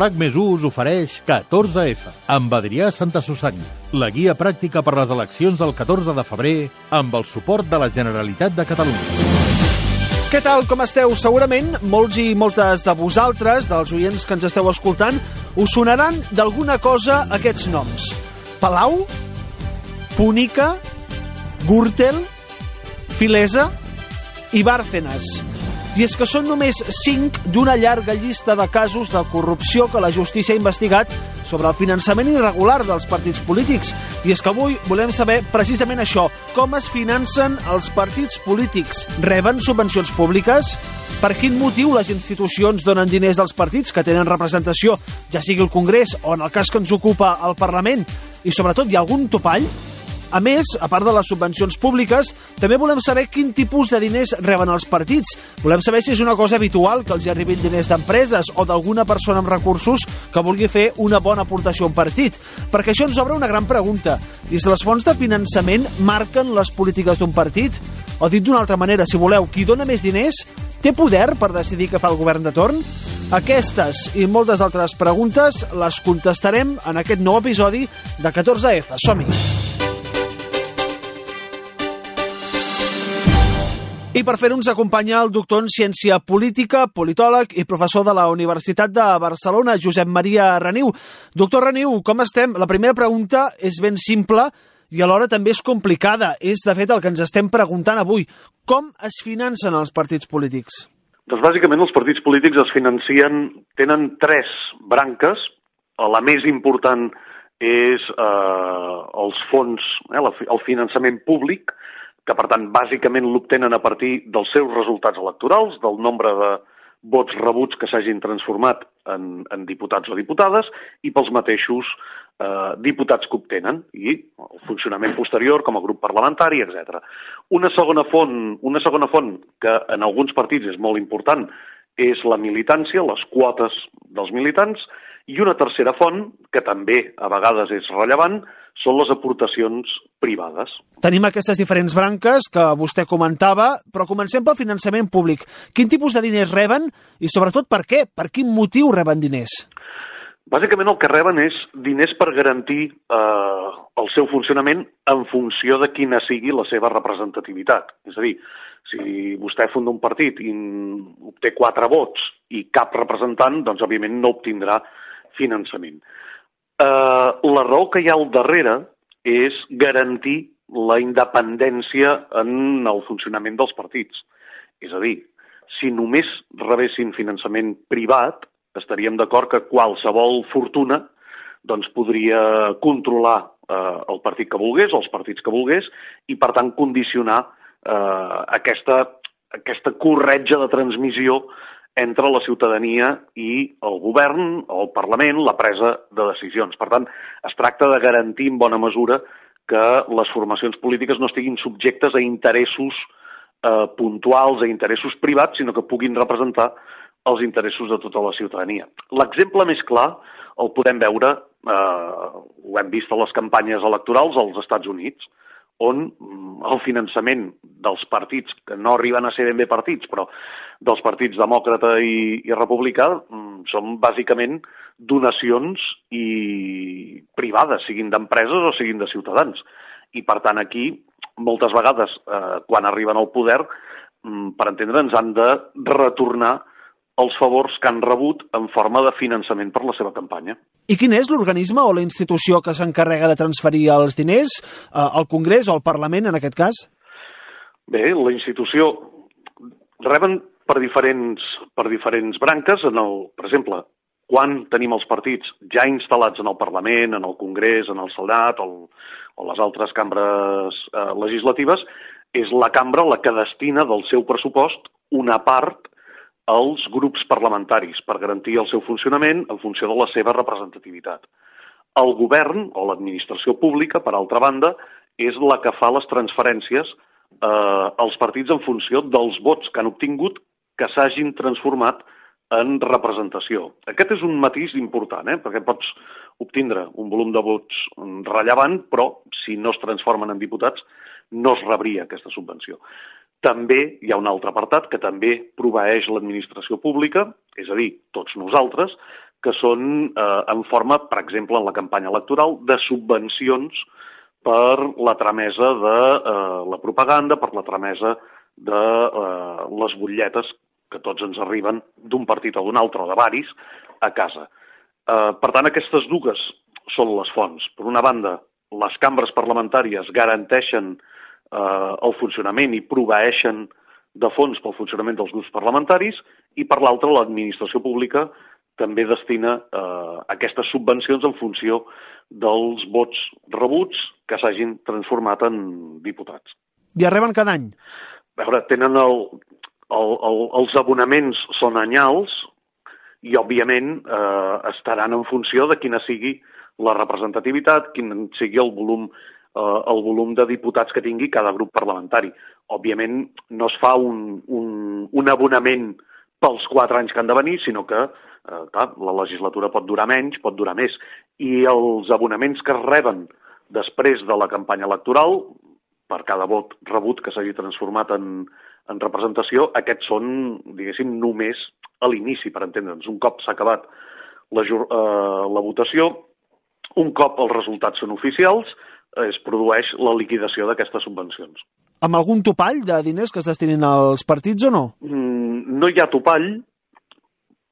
RAC més us ofereix 14F amb Adrià Santa Susanna, la guia pràctica per les eleccions del 14 de febrer amb el suport de la Generalitat de Catalunya. Què tal, com esteu? Segurament molts i moltes de vosaltres, dels oients que ens esteu escoltant, us sonaran d'alguna cosa aquests noms. Palau? Púnica? Gürtel? Filesa? I Bárcenas. I és que són només 5 d'una llarga llista de casos de corrupció que la justícia ha investigat sobre el finançament irregular dels partits polítics. I és que avui volem saber precisament això, com es financen els partits polítics. Reben subvencions públiques? Per quin motiu les institucions donen diners als partits que tenen representació, ja sigui el Congrés o en el cas que ens ocupa el Parlament? I sobretot, hi ha algun topall? A més, a part de les subvencions públiques, també volem saber quin tipus de diners reben els partits. Volem saber si és una cosa habitual que els hi arribin diners d'empreses o d'alguna persona amb recursos que vulgui fer una bona aportació a un partit. Perquè això ens obre una gran pregunta. I si les fonts de finançament marquen les polítiques d'un partit? O dit d'una altra manera, si voleu, qui dona més diners té poder per decidir què fa el govern de torn? Aquestes i moltes altres preguntes les contestarem en aquest nou episodi de 14F. Som-hi! I per fer-ho ens acompanya el doctor en Ciència Política, politòleg i professor de la Universitat de Barcelona, Josep Maria Reniu. Doctor Reniu, com estem? La primera pregunta és ben simple i alhora també és complicada. És, de fet, el que ens estem preguntant avui. Com es financen els partits polítics? Doncs bàsicament els partits polítics es financien, tenen tres branques. La més important és eh, els fons, eh, el finançament públic, que per tant bàsicament l'obtenen a partir dels seus resultats electorals, del nombre de vots rebuts que s'hagin transformat en, en diputats o diputades i pels mateixos eh, diputats que obtenen i el funcionament posterior com a grup parlamentari, etc. Una segona font, una segona font que en alguns partits és molt important és la militància, les quotes dels militants, i una tercera font, que també a vegades és rellevant, són les aportacions privades. Tenim aquestes diferents branques que vostè comentava, però comencem pel finançament públic. Quin tipus de diners reben i sobretot per què? Per quin motiu reben diners? Bàsicament el que reben és diners per garantir eh, el seu funcionament en funció de quina sigui la seva representativitat. És a dir, si vostè funda un partit i obté quatre vots i cap representant, doncs òbviament no obtindrà finançament. Eh, la raó que hi ha al darrere és garantir la independència en el funcionament dels partits. És a dir, si només rebessin finançament privat, estaríem d'acord que qualsevol fortuna doncs, podria controlar eh, el partit que volgués, els partits que volgués, i per tant condicionar eh, aquesta, aquesta corretja de transmissió entre la ciutadania i el govern, el Parlament, la presa de decisions. Per tant, es tracta de garantir en bona mesura que les formacions polítiques no estiguin subjectes a interessos eh, puntuals, a interessos privats, sinó que puguin representar els interessos de tota la ciutadania. L'exemple més clar el podem veure, eh, ho hem vist a les campanyes electorals als Estats Units, on mm, el finançament dels partits, que no arriben a ser ben bé partits, però dels partits demòcrata i, i republicà, mm, són bàsicament donacions i privades, siguin d'empreses o siguin de ciutadans. I, per tant, aquí, moltes vegades, eh, quan arriben al poder, mm, per entendre'ns, han de retornar els favors que han rebut en forma de finançament per la seva campanya. I quin és l'organisme o la institució que s'encarrega de transferir els diners? Eh, el Congrés o el Parlament, en aquest cas? Bé, la institució reben per diferents, per diferents branques. En el, per exemple, quan tenim els partits ja instal·lats en el Parlament, en el Congrés, en el Senat o, o les altres cambres eh, legislatives, és la cambra la que destina del seu pressupost una part als grups parlamentaris per garantir el seu funcionament en funció de la seva representativitat. El govern o l'administració pública, per altra banda, és la que fa les transferències eh, als partits en funció dels vots que han obtingut que s'hagin transformat en representació. Aquest és un matís important, eh? perquè pots obtindre un volum de vots rellevant, però si no es transformen en diputats, no es rebria aquesta subvenció. També hi ha un altre apartat que també proveeix l'administració pública, és a dir, tots nosaltres, que són eh, en forma, per exemple, en la campanya electoral, de subvencions per la tramesa de eh, la propaganda, per la tramesa de eh, les butlletes que tots ens arriben d'un partit o d'un altre o de varis a casa. Eh, per tant, aquestes dues són les fonts. Per una banda, les cambres parlamentàries garanteixen eh, el funcionament i proveeixen de fons pel funcionament dels grups parlamentaris i per l'altra l'administració pública també destina eh, aquestes subvencions en funció dels vots rebuts que s'hagin transformat en diputats. I reben cada any? A veure, tenen el, el, el, els abonaments són anyals i, òbviament, eh, estaran en funció de quina sigui la representativitat, quin sigui el volum, eh, el volum de diputats que tingui cada grup parlamentari. Òbviament, no es fa un, un, un abonament pels quatre anys que han de venir, sinó que eh, clar, la legislatura pot durar menys, pot durar més. I els abonaments que es reben després de la campanya electoral, per cada vot rebut que s'hagi transformat en, en representació, aquests són, diguéssim, només a l'inici, per entendre'ns. Un cop s'ha acabat la, eh, la votació, un cop els resultats són oficials, es produeix la liquidació d'aquestes subvencions. Amb algun topall de diners que es destinin als partits o no? Mm, no hi ha topall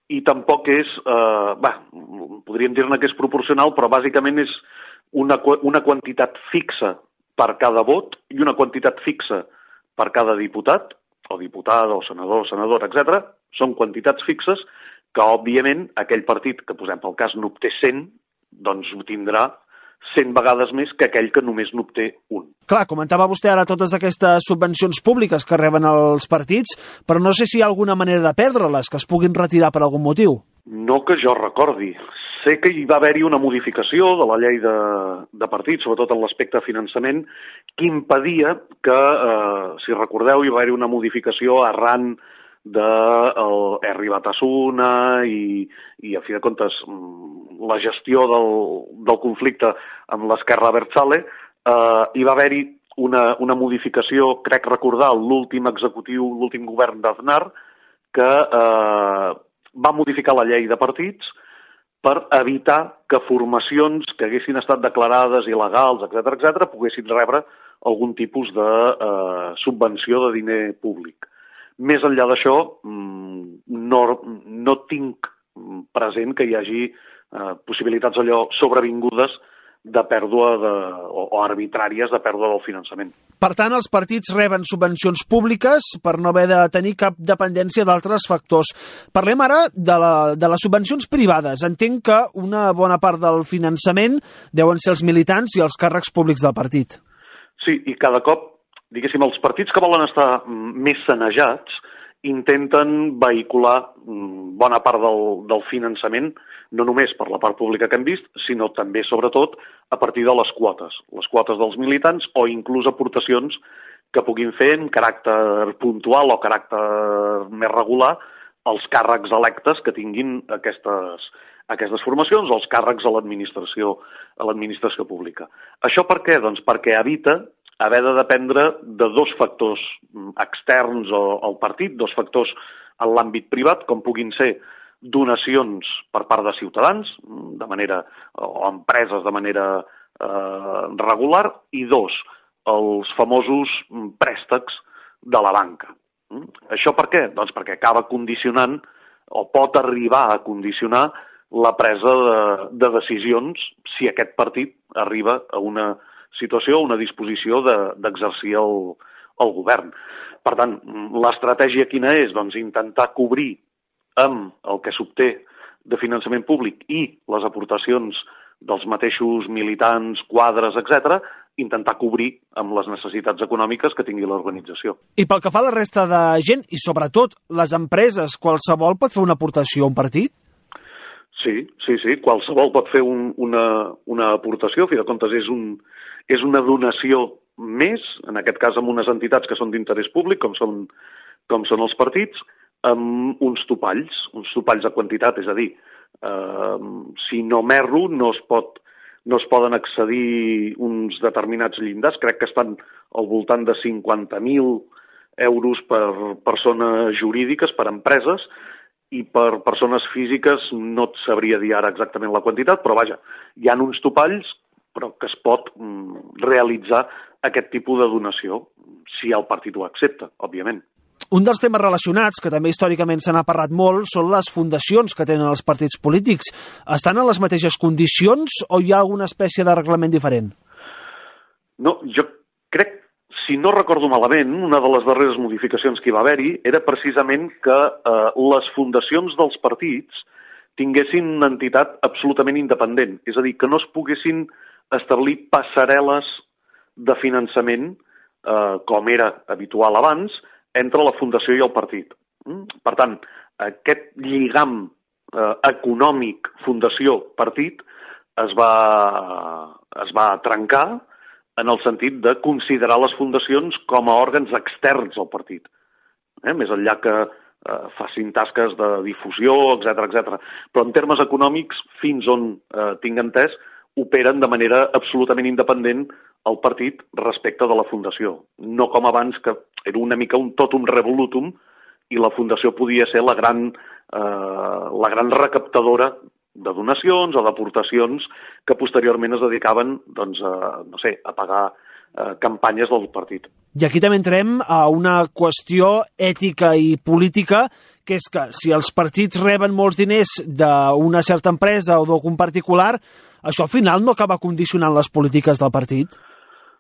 i tampoc és... Eh, bah, podríem dir-ne que és proporcional, però bàsicament és una, una quantitat fixa per cada vot i una quantitat fixa per cada diputat, o diputada, o senador, o senadora, etc. Són quantitats fixes que, òbviament, aquell partit que, posem pel cas, n'obté 100, doncs ho tindrà 100 vegades més que aquell que només n'obté un. Clar, comentava vostè ara totes aquestes subvencions públiques que reben els partits, però no sé si hi ha alguna manera de perdre-les, que es puguin retirar per algun motiu. No que jo recordi. Sé que hi va haver-hi una modificació de la llei de, de partits, sobretot en l'aspecte de finançament, que impedia que, eh, si recordeu, hi va haver-hi una modificació arran de el Erri Batasuna i, i, a fi de comptes, mm, la gestió del, del conflicte amb l'esquerra Bertzale, eh, hi va haver-hi una, una modificació, crec recordar, l'últim executiu, l'últim govern d'Aznar, que eh, va modificar la llei de partits per evitar que formacions que haguessin estat declarades il·legals, etc etc, poguessin rebre algun tipus de eh, subvenció de diner públic. Més enllà d'això, mm, no, no tinc present que hi hagi eh, possibilitats allò sobrevingudes de pèrdua de, o, o arbitràries de pèrdua del finançament. Per tant, els partits reben subvencions públiques per no haver de tenir cap dependència d'altres factors. Parlem ara de, la, de les subvencions privades. Entenc que una bona part del finançament deuen ser els militants i els càrrecs públics del partit. Sí, i cada cop diguéssim, els partits que volen estar més sanejats intenten vehicular bona part del, del finançament, no només per la part pública que hem vist, sinó també, sobretot, a partir de les quotes. Les quotes dels militants o inclús aportacions que puguin fer en caràcter puntual o caràcter més regular els càrrecs electes que tinguin aquestes, aquestes formacions o els càrrecs l'administració a l'administració pública. Això per què? Doncs perquè evita haver de dependre de dos factors externs al partit, dos factors en l'àmbit privat, com puguin ser donacions per part de ciutadans, de manera, o empreses de manera eh, regular, i dos, els famosos préstecs de la banca. Mm? Això per què? Doncs perquè acaba condicionant o pot arribar a condicionar la presa de, de decisions si aquest partit arriba a una situació, una disposició d'exercir de, el, el govern. Per tant, l'estratègia quina és? Doncs intentar cobrir amb el que s'obté de finançament públic i les aportacions dels mateixos militants, quadres, etc, intentar cobrir amb les necessitats econòmiques que tingui l'organització. I pel que fa a la resta de gent, i sobretot les empreses, qualsevol pot fer una aportació a un partit? Sí, sí, sí, qualsevol pot fer un, una, una aportació, a fi de comptes és un, és una donació més, en aquest cas amb unes entitats que són d'interès públic, com són, com són els partits, amb uns topalls, uns topalls de quantitat, és a dir, eh, si no merro no es pot no es poden accedir uns determinats llindars, crec que estan al voltant de 50.000 euros per persones jurídiques, per empreses, i per persones físiques no et sabria dir ara exactament la quantitat, però vaja, hi ha uns topalls però que es pot mm, realitzar aquest tipus de donació, si el partit ho accepta, òbviament. Un dels temes relacionats, que també històricament se n'ha parlat molt, són les fundacions que tenen els partits polítics. Estan en les mateixes condicions o hi ha alguna espècie de reglament diferent? No, jo crec, si no recordo malament, una de les darreres modificacions que hi va haver-hi era precisament que eh, les fundacions dels partits tinguessin una entitat absolutament independent, és a dir, que no es poguessin establir passarel·les de finançament, eh, com era habitual abans, entre la Fundació i el partit. Mm? Per tant, aquest lligam eh, econòmic Fundació-Partit es va, es va trencar en el sentit de considerar les fundacions com a òrgans externs al partit. Eh? Més enllà que eh, facin tasques de difusió, etc etc. Però en termes econòmics, fins on eh, tinc entès, operen de manera absolutament independent el partit respecte de la Fundació. No com abans, que era una mica un tot un revolutum i la Fundació podia ser la gran, eh, la gran recaptadora de donacions o d'aportacions que posteriorment es dedicaven doncs, a, no sé, a pagar eh, campanyes del partit. I aquí també entrem a una qüestió ètica i política, que és que si els partits reben molts diners d'una certa empresa o d'algun particular, això al final no acaba condicionant les polítiques del partit?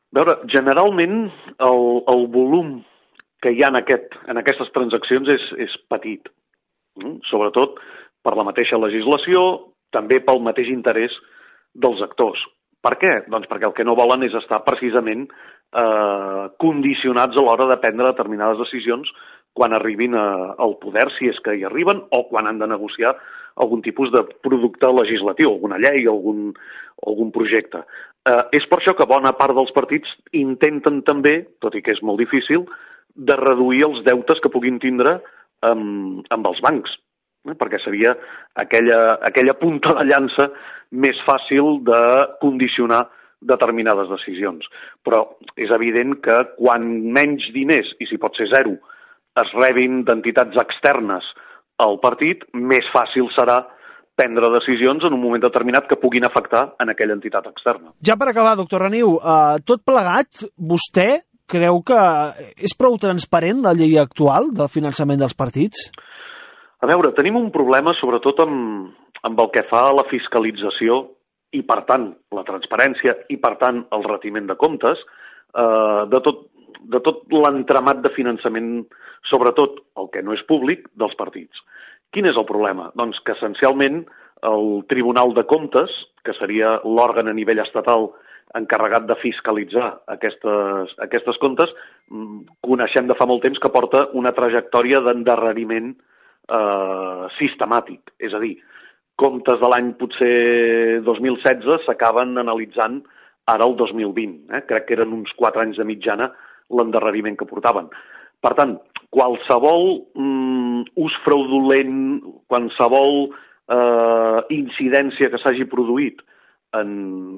A veure, generalment el, el volum que hi ha en, aquest, en aquestes transaccions és, és petit, mm? sobretot per la mateixa legislació, també pel mateix interès dels actors. Per què? Doncs perquè el que no volen és estar precisament eh, condicionats a l'hora de prendre determinades decisions quan arribin a, al poder, si és que hi arriben, o quan han de negociar algun tipus de producte legislatiu, alguna llei, algun, algun projecte. Eh, és per això que bona part dels partits intenten també, tot i que és molt difícil, de reduir els deutes que puguin tindre amb, amb els bancs, eh? perquè seria aquella, aquella punta de llança més fàcil de condicionar determinades decisions. Però és evident que quan menys diners, i si pot ser zero, es rebin d'entitats externes al partit, més fàcil serà prendre decisions en un moment determinat que puguin afectar en aquella entitat externa. Ja per acabar, doctor Reniu, eh, tot plegat, vostè creu que és prou transparent la llei actual del finançament dels partits? A veure, tenim un problema sobretot amb, amb el que fa a la fiscalització i, per tant, la transparència i, per tant, el retiment de comptes eh, de tot, de tot l'entramat de finançament, sobretot el que no és públic, dels partits. Quin és el problema? Doncs que, essencialment, el Tribunal de Comptes, que seria l'òrgan a nivell estatal encarregat de fiscalitzar aquestes, aquestes comptes, mm, coneixem de fa molt temps que porta una trajectòria d'endarreriment eh, sistemàtic. És a dir, comptes de l'any potser 2016 s'acaben analitzant ara el 2020. Eh? Crec que eren uns 4 anys de mitjana l'endarreriment que portaven. Per tant, qualsevol mm, ús fraudulent, qualsevol eh, incidència que s'hagi produït en,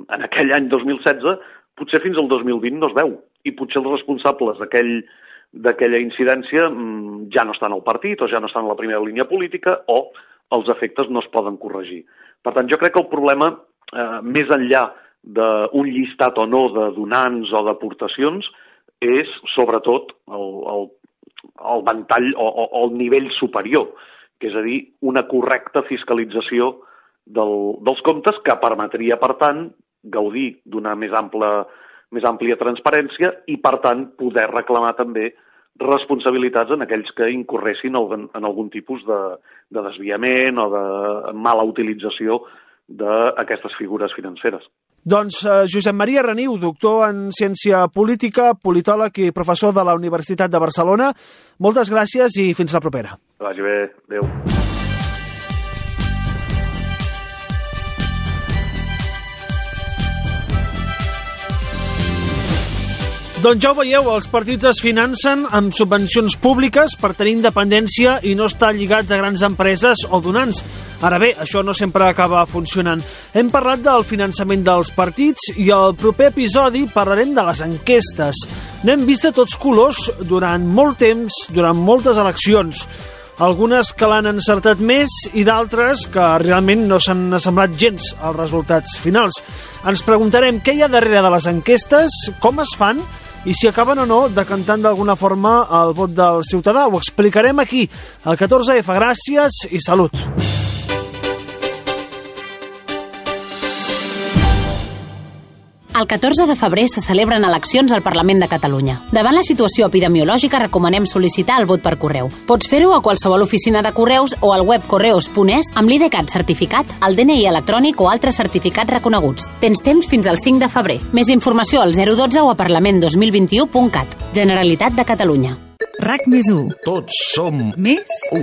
en aquell any 2016, potser fins al 2020 no es veu. I potser els responsables d'aquella incidència mm, ja no estan al partit o ja no estan a la primera línia política o els efectes no es poden corregir. Per tant, jo crec que el problema, eh, més enllà d'un llistat o no de donants o d'aportacions, és sobretot el, el, el ventall o, o, o el nivell superior, que és a dir, una correcta fiscalització del, dels comptes que permetria, per tant, gaudir d'una més, ampla, més àmplia transparència i, per tant, poder reclamar també responsabilitats en aquells que incorressin en, en algun tipus de, de desviament o de mala utilització d'aquestes figures financeres. Doncs eh, Josep Maria Reniu, doctor en Ciència Política, politòleg i professor de la Universitat de Barcelona, moltes gràcies i fins la propera. Que vagi bé. Adéu. Doncs ja ho veieu, els partits es financen amb subvencions públiques per tenir independència i no estar lligats a grans empreses o donants. Ara bé, això no sempre acaba funcionant. Hem parlat del finançament dels partits i al proper episodi parlarem de les enquestes. N'hem vist de tots colors durant molt temps, durant moltes eleccions algunes que l'han encertat més i d'altres que realment no s'han assemblat gens als resultats finals. Ens preguntarem què hi ha darrere de les enquestes, com es fan i si acaben o no decantant d'alguna forma el vot del ciutadà. Ho explicarem aquí, al 14F. Gràcies i salut. El 14 de febrer se celebren eleccions al Parlament de Catalunya. Davant la situació epidemiològica recomanem sol·licitar el vot per correu. Pots fer-ho a qualsevol oficina de correus o al web correus.es amb l'IDCAT certificat, el DNI electrònic o altres certificats reconeguts. Tens temps fins al 5 de febrer. Més informació al 012 o a parlament2021.cat. Generalitat de Catalunya. RAC més 1. Tots som Més u.